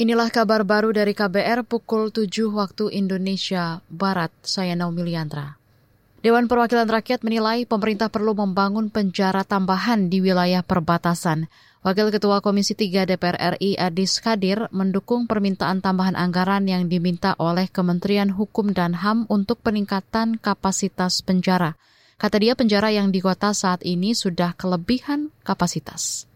Inilah kabar baru dari KBR pukul 7 waktu Indonesia Barat. Saya Naomi Liandra. Dewan Perwakilan Rakyat menilai pemerintah perlu membangun penjara tambahan di wilayah perbatasan. Wakil Ketua Komisi 3 DPR RI Adis Kadir mendukung permintaan tambahan anggaran yang diminta oleh Kementerian Hukum dan HAM untuk peningkatan kapasitas penjara. Kata dia penjara yang di kota saat ini sudah kelebihan kapasitas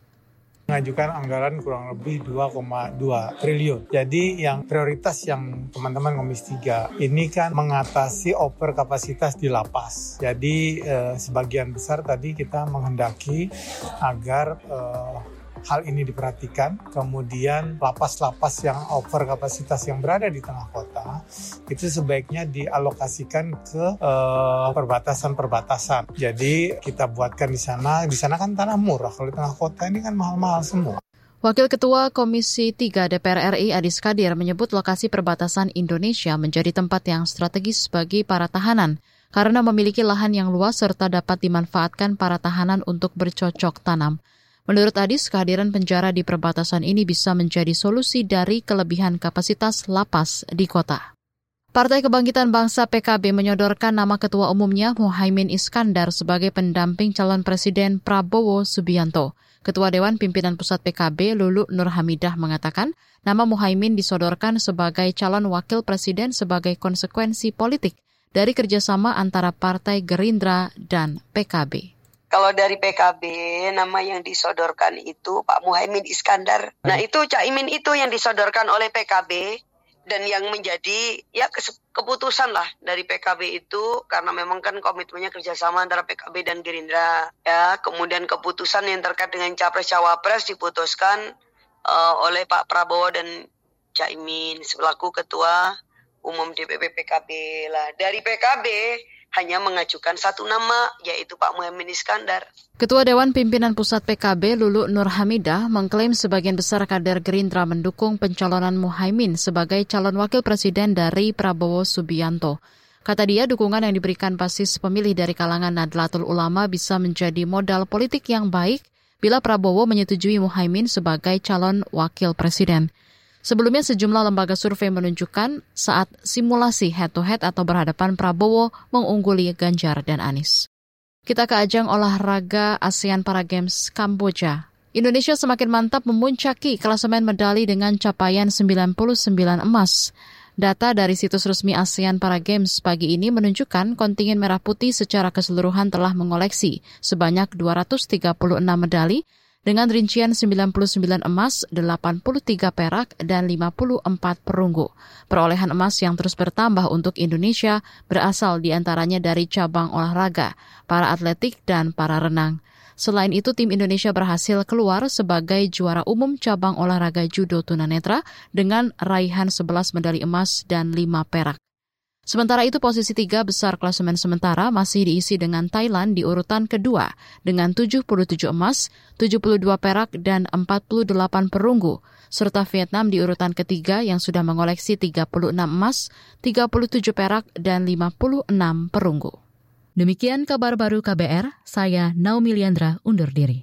mengajukan anggaran kurang lebih 2,2 triliun. Jadi yang prioritas yang teman-teman Komisi 3 ini kan mengatasi over kapasitas di lapas. Jadi eh, sebagian besar tadi kita menghendaki agar eh, hal ini diperhatikan. Kemudian lapas-lapas yang over kapasitas yang berada di tengah kota itu sebaiknya dialokasikan ke uh, perbatasan-perbatasan. Jadi kita buatkan di sana, di sana kan tanah murah. Kalau di tengah kota ini kan mahal-mahal semua. Wakil Ketua Komisi 3 DPR RI Adis Kadir menyebut lokasi perbatasan Indonesia menjadi tempat yang strategis bagi para tahanan karena memiliki lahan yang luas serta dapat dimanfaatkan para tahanan untuk bercocok tanam. Menurut Adis, kehadiran penjara di perbatasan ini bisa menjadi solusi dari kelebihan kapasitas lapas di kota. Partai Kebangkitan Bangsa PKB menyodorkan nama ketua umumnya Muhaimin Iskandar sebagai pendamping calon presiden Prabowo Subianto. Ketua Dewan Pimpinan Pusat PKB Lulu Nur Hamidah mengatakan nama Muhaimin disodorkan sebagai calon wakil presiden sebagai konsekuensi politik dari kerjasama antara Partai Gerindra dan PKB. Kalau dari PKB nama yang disodorkan itu Pak Muhaimin Iskandar. Nah itu Caimin itu yang disodorkan oleh PKB dan yang menjadi ya keputusan lah dari PKB itu karena memang kan komitmennya kerjasama antara PKB dan Gerindra ya. Kemudian keputusan yang terkait dengan capres cawapres diputuskan uh, oleh Pak Prabowo dan Caimin selaku ketua umum DPP PKB lah. Dari PKB hanya mengajukan satu nama, yaitu Pak Muhammad Iskandar. Ketua Dewan Pimpinan Pusat PKB Lulu Nur Hamidah mengklaim sebagian besar kader Gerindra mendukung pencalonan Muhaimin sebagai calon wakil presiden dari Prabowo Subianto. Kata dia, dukungan yang diberikan basis pemilih dari kalangan Nadlatul Ulama bisa menjadi modal politik yang baik bila Prabowo menyetujui Muhaimin sebagai calon wakil presiden. Sebelumnya sejumlah lembaga survei menunjukkan saat simulasi head-to-head atau berhadapan Prabowo mengungguli Ganjar dan Anies. Kita ke ajang olahraga ASEAN Para Games Kamboja. Indonesia semakin mantap memuncaki klasemen medali dengan capaian 99 emas. Data dari situs resmi ASEAN Para Games pagi ini menunjukkan kontingen merah putih secara keseluruhan telah mengoleksi sebanyak 236 medali dengan rincian 99 emas, 83 perak, dan 54 perunggu. Perolehan emas yang terus bertambah untuk Indonesia berasal di antaranya dari cabang olahraga, para atletik, dan para renang. Selain itu, tim Indonesia berhasil keluar sebagai juara umum cabang olahraga judo tunanetra dengan raihan 11 medali emas dan 5 perak. Sementara itu posisi tiga besar klasemen sementara masih diisi dengan Thailand di urutan kedua dengan 77 emas, 72 perak, dan 48 perunggu, serta Vietnam di urutan ketiga yang sudah mengoleksi 36 emas, 37 perak, dan 56 perunggu. Demikian kabar baru KBR, saya Naomi Liandra undur diri.